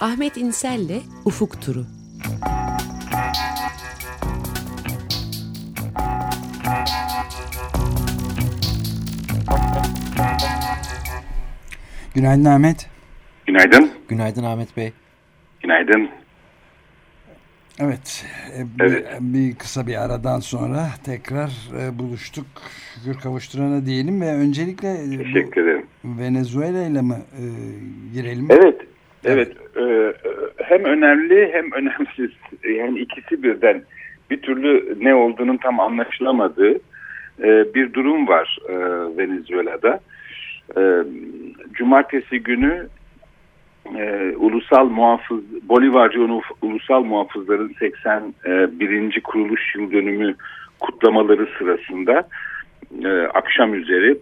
Ahmet İnsel'le Ufuk Turu. Günaydın Ahmet. Günaydın. Günaydın Ahmet Bey. Günaydın. Evet, e, bir, evet. bir kısa bir aradan sonra tekrar e, buluştuk. Şükür kavuşturana diyelim ve öncelikle e, Teşekkür ederim. Venezuela ile mi e, girelim? Evet, evet. evet. E, hem önemli hem önemsiz. Yani ikisi birden bir türlü ne olduğunun tam anlaşılamadığı e, bir durum var e, Venezuela'da. E, cumartesi günü e, ulusal muhafız Bolivarcı ulusal muhafızların 81. kuruluş yıl dönümü kutlamaları sırasında e, akşam üzeri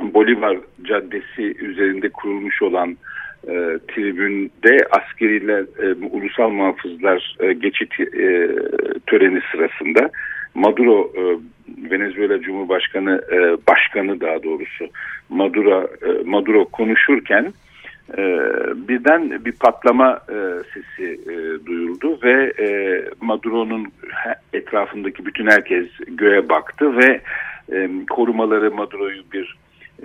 Bolivar Caddesi üzerinde kurulmuş olan e, tribünde askeriler, e, ulusal muhafızlar e, geçit e, töreni sırasında Maduro e, Venezuela Cumhurbaşkanı e, başkanı daha doğrusu Maduro e, Maduro konuşurken e, birden bir patlama e, sesi e, duyuldu ve e, Maduro'nun etrafındaki bütün herkes göğe baktı ve e, korumaları Maduro'yu bir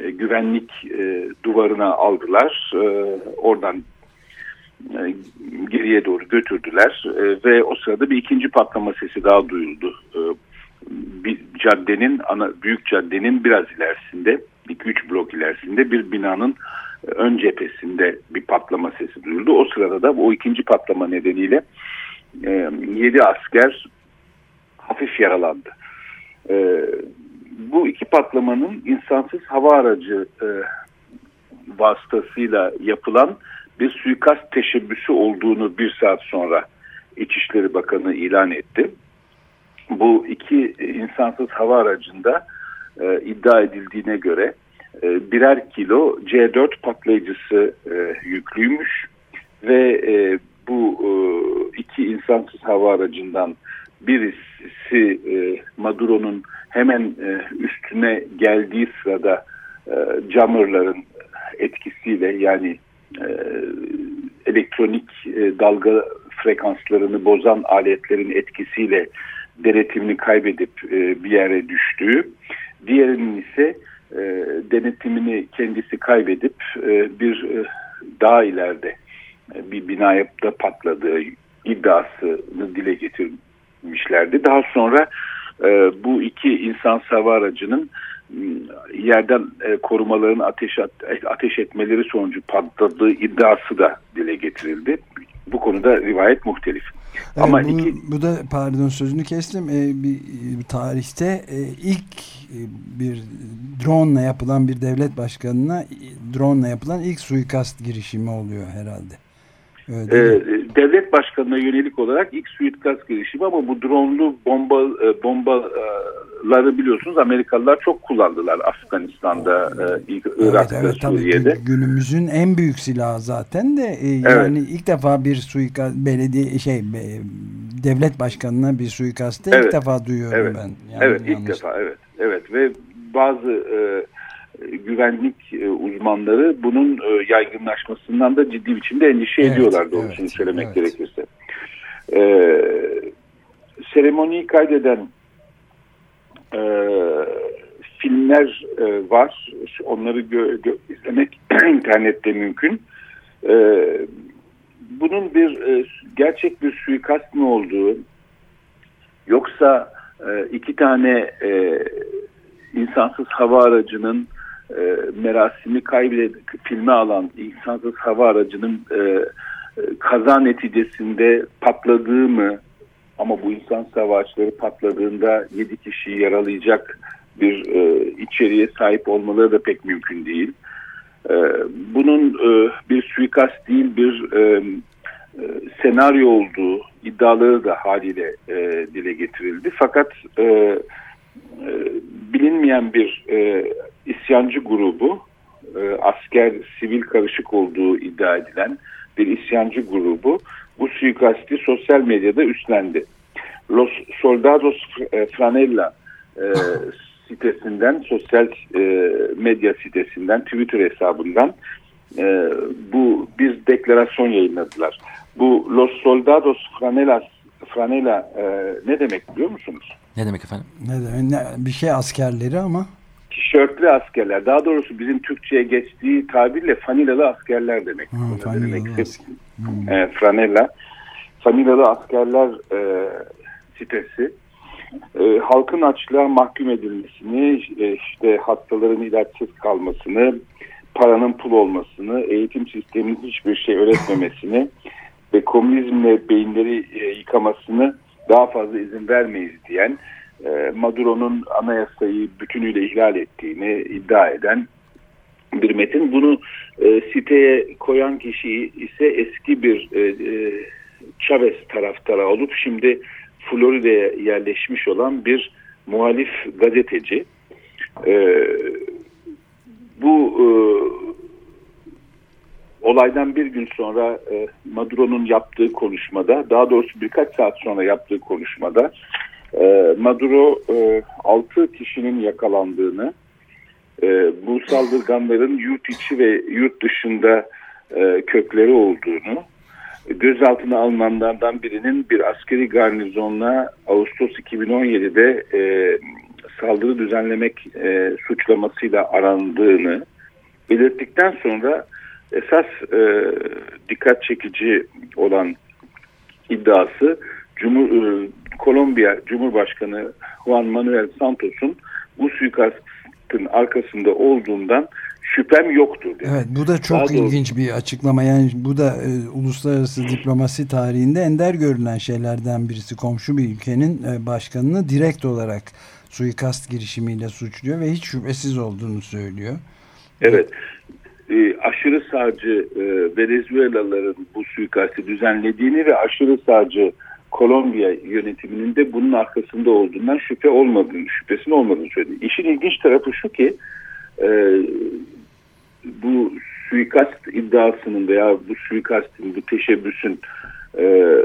e, güvenlik e, duvarına aldılar. E, oradan e, geriye doğru götürdüler e, ve o sırada bir ikinci patlama sesi daha duyuldu. E, bir caddenin ana büyük caddenin biraz ilerisinde, 2-3 blok ilerisinde bir binanın ön cephesinde bir patlama sesi duyuldu. O sırada da o ikinci patlama nedeniyle e, 7 asker hafif yaralandı. E, bu iki patlamanın insansız hava aracı e, vasıtasıyla yapılan bir suikast teşebbüsü olduğunu bir saat sonra İçişleri Bakanı ilan etti. Bu iki insansız hava aracında e, iddia edildiğine göre e, birer kilo C4 patlayıcısı e, yüklüymüş ve e, bu e, iki insansız hava aracından birisi e, Maduro'nun hemen e, üstüne geldiği sırada e, jammerların etkisiyle yani e, elektronik e, dalga frekanslarını bozan aletlerin etkisiyle denetimini kaybedip e, bir yere düştüğü, diğerinin ise e, denetimini kendisi kaybedip e, bir e, daha ileride e, bir binaya da patladığı iddiasını dile getirmişlerdi. Daha sonra e, bu iki insan hava aracının yerden e, korumaların ateş ateş etmeleri sonucu patladığı iddiası da dile getirildi. Bu konuda rivayet muhtelif. Evet, Ama bu, iki... bu da pardon sözünü kestim. Ee, bir, bir tarihte e, ilk e, bir drone yapılan bir devlet başkanına drone ile yapılan ilk suikast girişimi oluyor herhalde. Öyle ee, devlet başkanına yönelik olarak ilk suikast girişimi ama bu dronlu bomba e, bombaları biliyorsunuz Amerikalılar çok kullandılar Afganistan'da, e, Irak'ta, evet, evet, Suriye'de. Tabii, günümüzün en büyük silahı zaten de e, yani evet. ilk defa bir suikast belediye şey devlet başkanına bir suikastı evet. ilk defa duyuyorum evet. ben. Yani evet ilk defa evet. Evet ve bazı e, güvenlik e, uzmanları bunun e, yaygınlaşmasından da ciddi biçimde endişe evet, ediyorlar doğrusunu evet, söylemek evet. gerekirse. E, seremoniyi kaydeden e, filmler e, var. Onları gö gö izlemek internette mümkün. E, bunun bir e, gerçek bir suikast mı olduğu yoksa e, iki tane e, insansız hava aracının e, merasimi kaybedip filme alan insansız hava aracının e, e, kaza neticesinde patladığı mı ama bu insan hava araçları patladığında 7 kişiyi yaralayacak bir e, içeriğe sahip olmaları da pek mümkün değil. E, bunun e, bir suikast değil bir e, e, senaryo olduğu iddiaları da haliyle e, dile getirildi. Fakat e, e, bilinmeyen bir e, isyancı grubu e, asker sivil karışık olduğu iddia edilen bir isyancı grubu bu suikasti sosyal medyada üstlendi. Los Soldados Franella e, sitesinden, sosyal e, medya sitesinden, Twitter hesabından e, bu bir deklarasyon yayınladılar. Bu Los Soldados Franelas Franela e, ne demek biliyor musunuz? Ne demek efendim? Ne demek? Ne, bir şey askerleri ama. Tişörtlü askerler. Daha doğrusu bizim Türkçe'ye geçtiği tabirle fanilalı askerler demek. Ha, fanilalı demek? asker. Hmm. E, franela. Fanilalı askerler e, sitesi. E, halkın açlığa mahkum edilmesini, e, işte hastaların ilaçsız kalmasını, paranın pul olmasını, eğitim sisteminin hiçbir şey öğretmemesini ve komünizmle beyinleri e, yıkamasını daha fazla izin vermeyiz diyen, e, Maduro'nun anayasayı bütünüyle ihlal ettiğini iddia eden bir metin. Bunu e, siteye koyan kişi ise eski bir e, e, Chavez taraftarı olup şimdi Florida'ya yerleşmiş olan bir muhalif gazeteci. E, bu e, olaydan bir gün sonra e, Maduro'nun yaptığı konuşmada, daha doğrusu birkaç saat sonra yaptığı konuşmada e, Maduro e, 6 kişinin yakalandığını, e, bu saldırganların yurt içi ve yurt dışında e, kökleri olduğunu, gözaltına alınanlardan birinin bir askeri garnizonla Ağustos 2017'de e, saldırı düzenlemek suçlamasıyla arandığını belirttikten sonra esas dikkat çekici olan iddiası Cumhur, e, Kolombiya Cumhurbaşkanı Juan Manuel Santos'un bu suikastın arkasında olduğundan şüphem yoktur. Dedi. Evet bu da çok Daha ilginç doğrusu- bir açıklama. Yani bu da e, uluslararası diplomasi tarihinde ender görülen şeylerden birisi. Komşu bir ülkenin e, başkanını direkt olarak suikast girişimiyle suçluyor ve hiç şüphesiz olduğunu söylüyor. Evet. E, aşırı sağcı e, Venezuelalıların bu suikasti düzenlediğini ve aşırı sağcı Kolombiya yönetiminin de bunun arkasında olduğundan şüphe olmadığını, şüphesinin olmadığını söyledi. İşin ilginç tarafı şu ki e, bu suikast iddiasının veya bu suikastin, bu teşebbüsün e,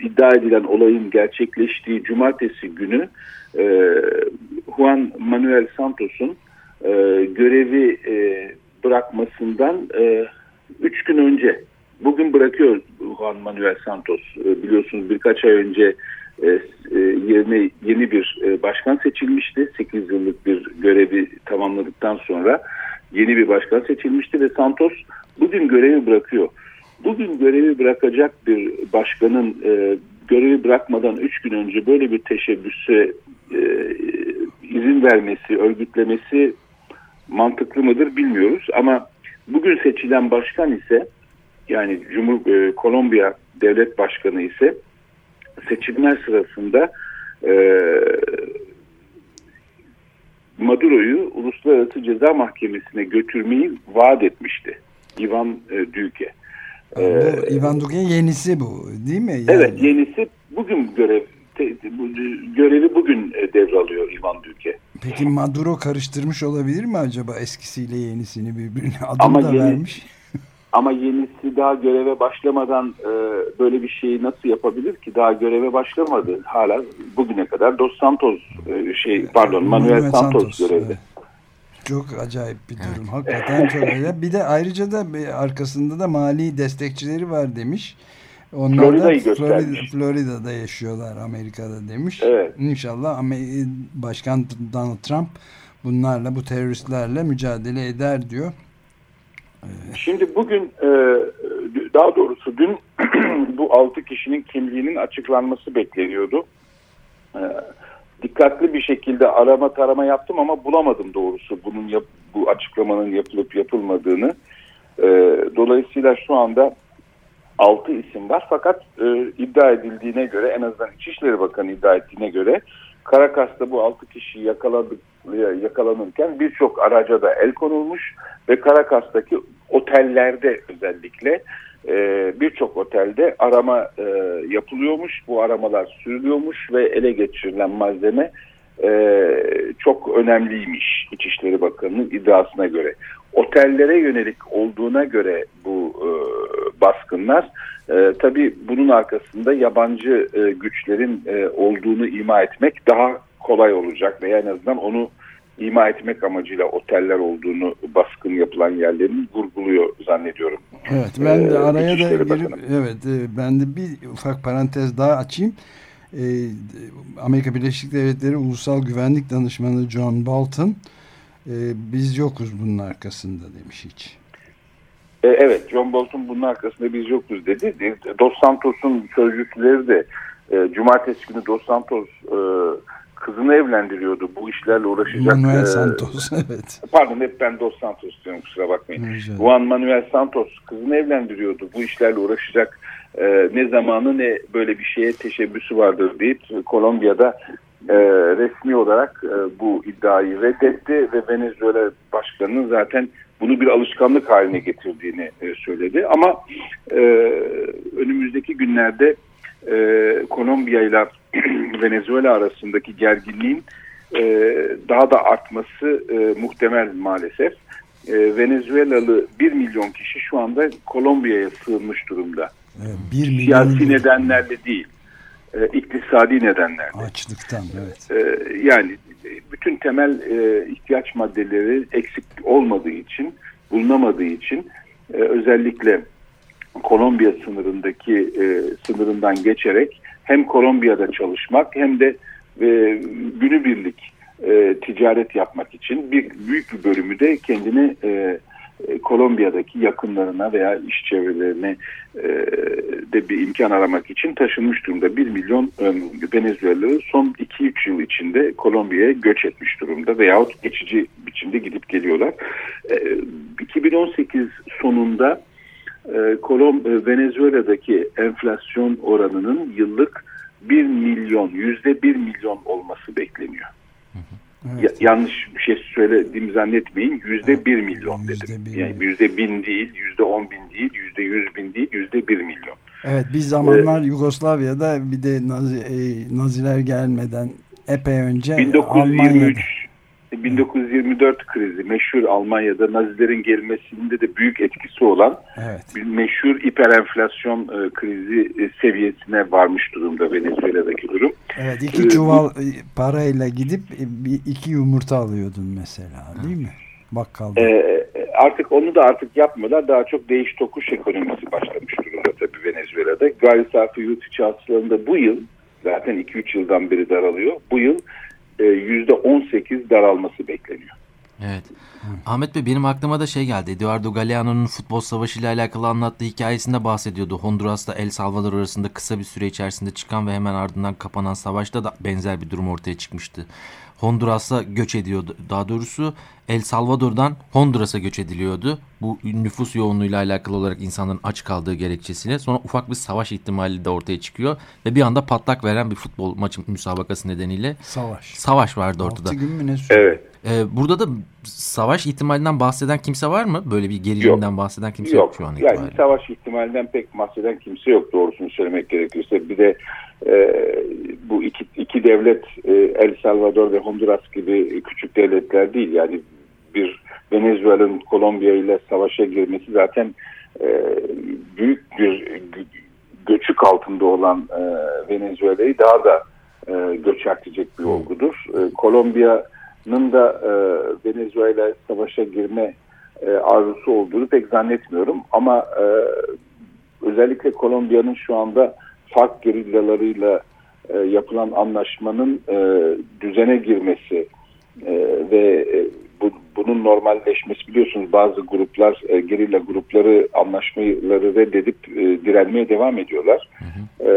iddia edilen olayın gerçekleştiği cumartesi günü e, Juan Manuel Santos'un e, görevi e, bırakmasından e, üç gün önce bugün bırakıyor Juan Manuel Santos. E, biliyorsunuz birkaç ay önce e, e, yerine yeni bir e, başkan seçilmişti. 8 yıllık bir görevi tamamladıktan sonra yeni bir başkan seçilmişti ve Santos bugün görevi bırakıyor. Bugün görevi bırakacak bir başkanın görevi bırakmadan üç gün önce böyle bir teşebbüse izin vermesi, örgütlemesi mantıklı mıdır bilmiyoruz. Ama bugün seçilen başkan ise yani Cumhur e, Kolombiya Devlet Başkanı ise seçimler sırasında e, Maduro'yu Uluslararası Ceza Mahkemesi'ne götürmeyi vaat etmişti. Ivan e, Duque. bu Ivan Duque yenisi bu değil mi? Yani, Evet yenisi bugün görev te- bu- görevi bugün e, devralıyor Ivan Duque. Peki Maduro karıştırmış olabilir mi acaba eskisiyle yenisini birbirine adım Ama da yeni- vermiş? Ama yenisi daha göreve başlamadan e, böyle bir şeyi nasıl yapabilir ki? Daha göreve başlamadı. Hala bugüne kadar Dos Santos e, şey pardon Manuel, Santos, görevde. evet. Çok acayip bir durum. Hakikaten çok öyle. Bir de ayrıca da bir arkasında da mali destekçileri var demiş. Onlar Florida'yı da Florida. Florida'da yaşıyorlar Amerika'da demiş. Evet. İnşallah Başkan Donald Trump bunlarla bu teröristlerle mücadele eder diyor. Şimdi bugün e, daha doğrusu dün bu 6 kişinin kimliğinin açıklanması bekleniyordu. E, dikkatli bir şekilde arama tarama yaptım ama bulamadım doğrusu bunun yap, bu açıklamanın yapılıp yapılmadığını. E, dolayısıyla şu anda 6 isim var fakat iddia edildiğine göre en azından İçişleri Bakanı iddia ettiğine göre Karakas'ta bu 6 kişi yakaladık, yakalanırken birçok araca da el konulmuş ve Karakas'taki otellerde özellikle e, birçok otelde arama e, yapılıyormuş. Bu aramalar sürülüyormuş ve ele geçirilen malzeme e, çok önemliymiş İçişleri Bakanı'nın iddiasına göre. Otellere yönelik olduğuna göre bu e, baskınlar e, tabii bunun arkasında yabancı güçlerin olduğunu ima etmek daha kolay olacak veya en azından onu ima etmek amacıyla oteller olduğunu baskın yapılan yerlerin vurguluyor zannediyorum. Evet ben de araya da girip evet ben de bir ufak parantez daha açayım. Amerika Birleşik Devletleri Ulusal Güvenlik Danışmanı John Bolton biz yokuz bunun arkasında demiş hiç. Evet John Bolton bunun arkasında biz yokuz dedi. Dos Santos'un sözcüsleri de cumartesi günü Dos Santos kızını evlendiriyordu. Bu işlerle uğraşacak. Manuel e, Santos evet. Pardon hep ben Dos Santos diyorum kusura bakmayın. Juan Manuel Santos kızını evlendiriyordu. Bu işlerle uğraşacak e, ne zamanı ne böyle bir şeye teşebbüsü vardır deyip Kolombiya'da e, resmi olarak e, bu iddiayı reddetti ve Venezuela başkanının zaten bunu bir alışkanlık haline getirdiğini e, söyledi. Ama e, önümüzdeki günlerde e, Kolombiya ile Venezuela arasındaki gerginliğin e, daha da artması e, muhtemel maalesef. E, Venezuelalı 1 milyon kişi şu anda Kolombiya'ya sığınmış durumda. Evet, 1 milyon Siyasi nedenlerle değil, e, iktisadi nedenlerle. Açlıktan evet. E, yani bütün temel e, ihtiyaç maddeleri eksik olmadığı için, bulunamadığı için e, özellikle Kolombiya sınırındaki e, sınırından geçerek hem Kolombiya'da çalışmak hem de e, günübirlik e, ticaret yapmak için bir büyük bir bölümü de kendini e, e, Kolombiya'daki yakınlarına veya iş çevrelerine e, de bir imkan aramak için taşınmış durumda. 1 milyon e, Venezuelalı son 2-3 yıl içinde Kolombiya'ya göç etmiş durumda veyahut geçici biçimde gidip geliyorlar. E, 2018 sonunda Kolom e, Venezuela'daki enflasyon oranının yıllık 1 milyon, yüzde 1 milyon olması bekleniyor. Evet. Ya, yanlış bir şey söylediğimi zannetmeyin. Yüzde bir milyon dedim. Yani yüzde bin değil, yüzde on bin değil, yüzde yüz bin değil, yüzde bir milyon. Evet bir zamanlar ee, Yugoslavya'da bir de Nazi, e, Naziler gelmeden epey önce 1923 1924 krizi meşhur Almanya'da Nazilerin gelmesinde de büyük etkisi olan evet. bir meşhur hiperenflasyon e, krizi e, seviyesine varmış durumda Venezuela'daki durum. Evet iki ee, çuval bu, parayla gidip e, bir, iki yumurta alıyordun mesela değil mi? Bakkalda. E, artık onu da artık yapmıyorlar. Daha çok değiş tokuş ekonomisi başlamış durumda tabii Venezuela'da. Gayri safi yurt içi hasılarında bu yıl zaten 2-3 yıldan beri daralıyor. Bu yıl %18 daralması bekleniyor. Evet. Ahmet Bey benim aklıma da şey geldi. Eduardo Galeano'nun futbol savaşı ile alakalı anlattığı hikayesinde bahsediyordu. Honduras'ta El Salvador arasında kısa bir süre içerisinde çıkan ve hemen ardından kapanan savaşta da benzer bir durum ortaya çıkmıştı. Honduras'a göç ediyordu. Daha doğrusu El Salvador'dan Honduras'a göç ediliyordu. Bu nüfus yoğunluğuyla alakalı olarak insanların aç kaldığı gerekçesiyle. Sonra ufak bir savaş ihtimali de ortaya çıkıyor. Ve bir anda patlak veren bir futbol maçı müsabakası nedeniyle savaş, savaş vardı ortada. 6 gün mü ne Evet. Ee, burada da savaş ihtimalinden bahseden kimse var mı? Böyle bir gerilimden yok. bahseden kimse yok, yok şu an itibariyle. Yani savaş ihtimalinden pek bahseden kimse yok doğrusunu söylemek gerekirse. Bir de e, devlet e, El Salvador ve Honduras gibi küçük devletler değil. Yani bir Venezuela'nın Kolombiya ile savaşa girmesi zaten e, büyük bir göçük altında olan e, Venezuela'yı daha da e, göçertecek bir olgudur. E, Kolombiya'nın da e, Venezuela savaşa girme e, arzusu olduğunu pek zannetmiyorum. Ama e, özellikle Kolombiya'nın şu anda fark gerillalarıyla e, yapılan anlaşmanın e, düzene girmesi e, ve e, bu, bunun normalleşmesi biliyorsunuz bazı gruplar e, gerilla grupları anlaşmaları reddedip e, direnmeye devam ediyorlar. Hı hı. E,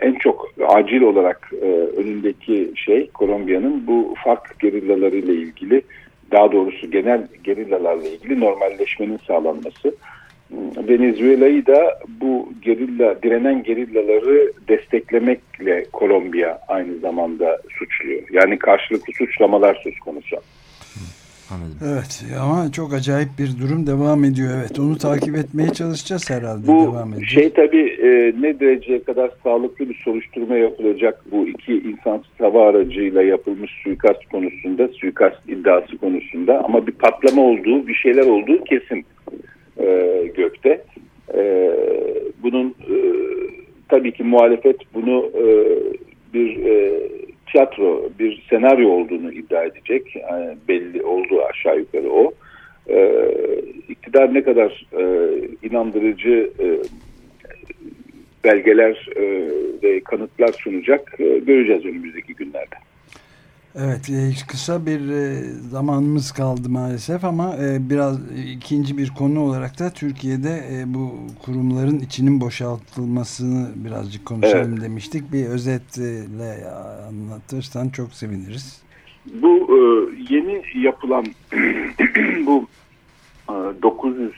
en çok acil olarak e, önündeki şey Kolombiya'nın bu fark gerillaları ile ilgili daha doğrusu genel gerillalarla ilgili normalleşmenin sağlanması. Venezuela'yı da bu gerilla, direnen gerillaları desteklemekle Kolombiya aynı zamanda suçluyor. Yani karşılıklı suçlamalar söz konusu. Anladım. Evet ama çok acayip bir durum devam ediyor. Evet onu takip etmeye çalışacağız herhalde. Bu devam edeceğiz. şey tabii e, ne dereceye kadar sağlıklı bir soruşturma yapılacak bu iki insansız hava aracıyla yapılmış suikast konusunda, suikast iddiası konusunda ama bir patlama olduğu, bir şeyler olduğu kesin e, gökte. E, bunun e, tabii ki muhalefet bunu e, bir e, tiyatro, bir senaryo olduğunu iddia edecek. Yani belli oldu aşağı yukarı o. E, iktidar ne kadar e, inandırıcı e, belgeler e, ve kanıtlar sunacak e, göreceğiz önümüzdeki günlerde. Evet e, kısa bir e, zamanımız kaldı maalesef ama e, biraz ikinci bir konu olarak da Türkiye'de bu kurumların içinin boşaltılmasını birazcık konuşalım evet. demiştik. Bir özetle anlatırsan çok seviniriz. Bu yeni yapılan bu 900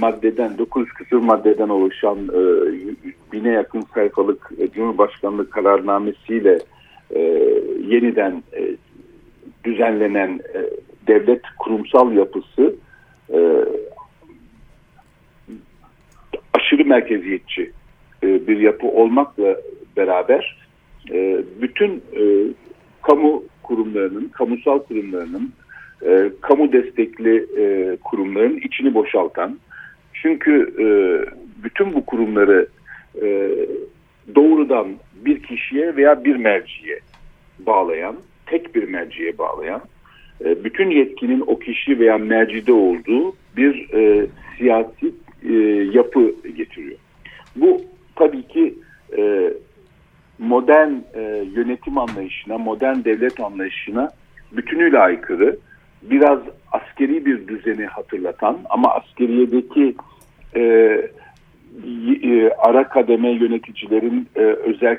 maddeden 900 küsur maddeden oluşan bine yakın sayfalık Cumhurbaşkanlığı kararnamesiyle e, yeniden e, düzenlenen e, devlet kurumsal yapısı e, aşırı merkeziyetçi e, bir yapı olmakla beraber e, bütün e, kamu kurumlarının, kamusal kurumlarının, e, kamu destekli e, kurumların içini boşaltan, çünkü e, bütün bu kurumları e, doğrudan bir kişiye veya bir merciye bağlayan, tek bir merciye bağlayan, e, bütün yetkinin o kişi veya mercide olduğu bir e, siyasi e, yapı getiriyor. Bu tabii ki e, modern e, yönetim anlayışına, modern devlet anlayışına bütünüyle aykırı, biraz askeri bir düzeni hatırlatan ama askeriyedeki e, e, ara kademe yöneticilerin e, özel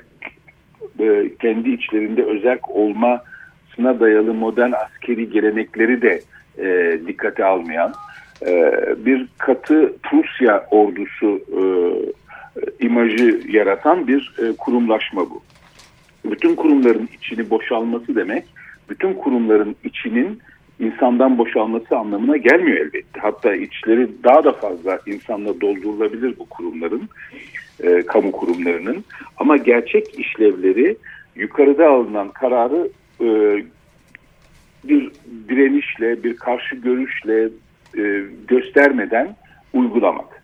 e, kendi içlerinde özel olmasına dayalı modern askeri gelenekleri de e, dikkate almayan e, bir katı Prusya ordusu e, imajı yaratan bir e, kurumlaşma bu. Bütün kurumların içini boşalması demek, bütün kurumların içinin insandan boşalması anlamına gelmiyor elbette. Hatta içleri daha da fazla insanla doldurulabilir bu kurumların, e, kamu kurumlarının. Ama gerçek işlevleri yukarıda alınan kararı e, bir direnişle, bir karşı görüşle e, göstermeden uygulamak.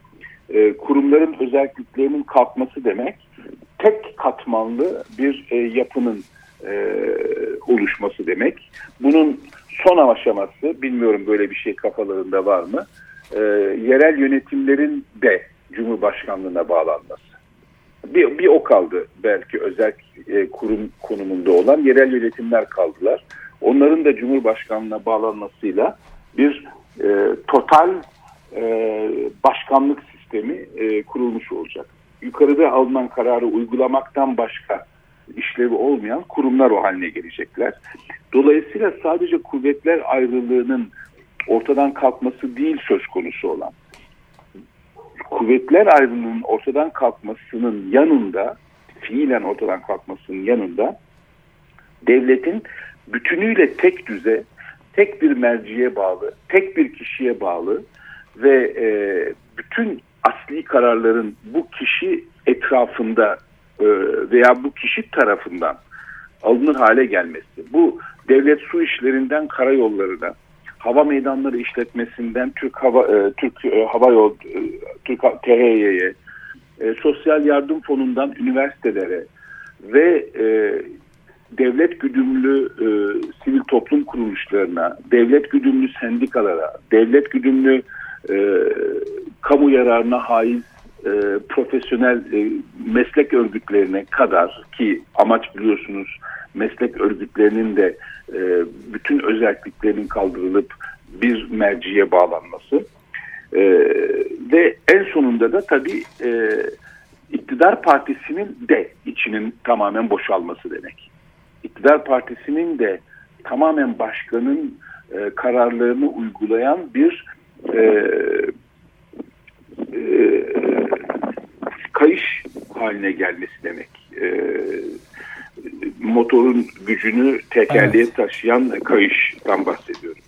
E, kurumların özelliklerinin kalkması demek, tek katmanlı bir e, yapının e, oluşması demek. Bunun son aşaması, bilmiyorum böyle bir şey kafalarında var mı, e, yerel yönetimlerin de Cumhurbaşkanlığına bağlanması. Bir, bir o kaldı belki özel e, kurum konumunda olan yerel yönetimler kaldılar. Onların da Cumhurbaşkanlığına bağlanmasıyla bir e, total e, başkanlık sistemi e, kurulmuş olacak. Yukarıda alınan kararı uygulamaktan başka işlevi olmayan kurumlar o haline gelecekler. Dolayısıyla sadece kuvvetler ayrılığının ortadan kalkması değil söz konusu olan. Kuvvetler ayrılığının ortadan kalkmasının yanında, fiilen ortadan kalkmasının yanında devletin bütünüyle tek düze, tek bir merciye bağlı, tek bir kişiye bağlı ve e, bütün asli kararların bu kişi etrafında veya bu kişi tarafından alınır hale gelmesi. Bu devlet su işlerinden karayollarına, hava meydanları işletmesinden Türk Hava e, Türk e, Hava Yol e, Türk THY'ye, e, sosyal yardım fonundan üniversitelere ve e, devlet güdümlü e, sivil toplum kuruluşlarına, devlet güdümlü sendikalara, devlet güdümlü e, kamu yararına haiz e, profesyonel e, meslek örgütlerine kadar ki amaç biliyorsunuz meslek örgütlerinin de e, bütün özelliklerinin kaldırılıp bir merciye bağlanması e, ve en sonunda da tabii e, iktidar partisinin de içinin tamamen boşalması demek. İktidar partisinin de tamamen başkanın e, kararlarını uygulayan bir e, e, kayış haline gelmesi demek. E, motorun gücünü tekerleğe evet. taşıyan kayıştan bahsediyorum.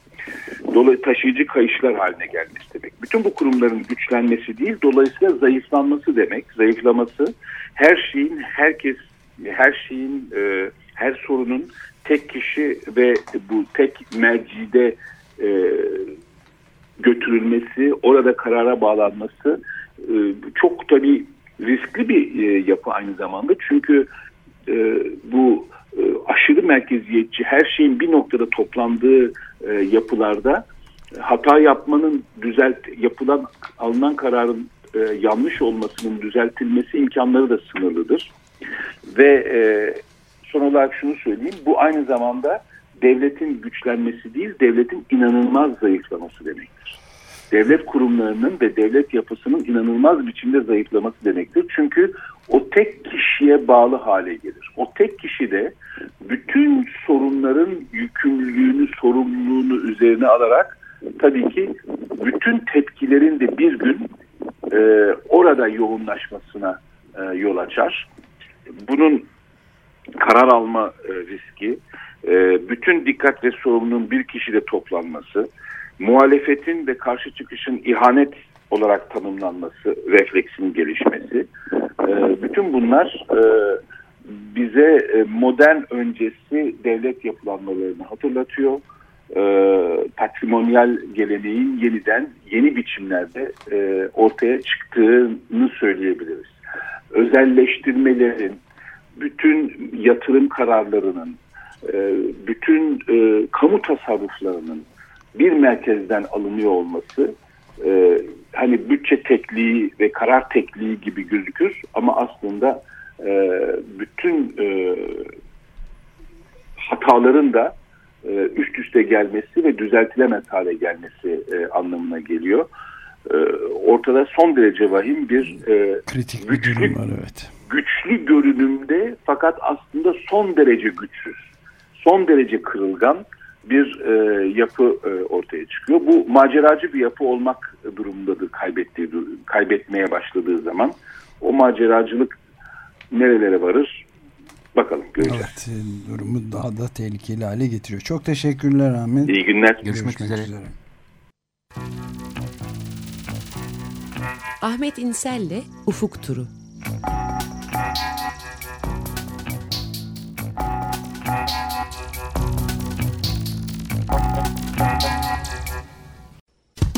Dolayı taşıyıcı kayışlar haline gelmesi demek. Bütün bu kurumların güçlenmesi değil, dolayısıyla zayıflanması demek. Zayıflaması her şeyin, herkes, her şeyin, e, her sorunun tek kişi ve bu tek mercide e, götürülmesi, orada karara bağlanması e, çok tabii riskli bir e, yapı aynı zamanda. Çünkü e, bu e, aşırı merkeziyetçi her şeyin bir noktada toplandığı e, yapılarda hata yapmanın düzelt yapılan alınan kararın e, yanlış olmasının düzeltilmesi imkanları da sınırlıdır. Ve e, son olarak şunu söyleyeyim bu aynı zamanda devletin güçlenmesi değil devletin inanılmaz zayıflaması demektir. Devlet kurumlarının ve devlet yapısının inanılmaz biçimde zayıflaması demektir. Çünkü o tek kişiye bağlı hale gelir. O tek kişi de bütün sorunların yükümlülüğünü, sorumluluğunu üzerine alarak tabii ki bütün tepkilerin de bir gün e, orada yoğunlaşmasına e, yol açar. Bunun karar alma e, riski, e, bütün dikkat ve sorumluluğun bir kişide toplanması, muhalefetin ve karşı çıkışın ihanet olarak tanımlanması, refleksinin gelişmesi, e, bütün bunlar e, bize e, modern öncesi devlet yapılanmalarını hatırlatıyor. E, patrimonyal geleneğin yeniden yeni biçimlerde e, ortaya çıktığını söyleyebiliriz. Özelleştirmelerin, bütün yatırım kararlarının, e, bütün e, kamu tasarruflarının bir merkezden alınıyor olması e, hani bütçe tekliği ve karar tekliği gibi gözükür ama aslında e, bütün e, hataların da e, üst üste gelmesi ve düzeltilemez hale gelmesi e, anlamına geliyor. E, ortada son derece vahim bir e, kritik bir güçlü, durum var evet. Güçlü görünümde fakat aslında son derece güçsüz, son derece kırılgan bir e, yapı e, ortaya çıkıyor. Bu maceracı bir yapı olmak durumundadır kaybettiği kaybetmeye başladığı zaman. O maceracılık nerelere varır? Bakalım göreceğiz. Evet, durumu daha da tehlikeli hale getiriyor. Çok teşekkürler Ahmet. İyi günler. Görüşmek, Görüşmek üzere. üzere. Ahmet İnsel'le Ufuk Turu.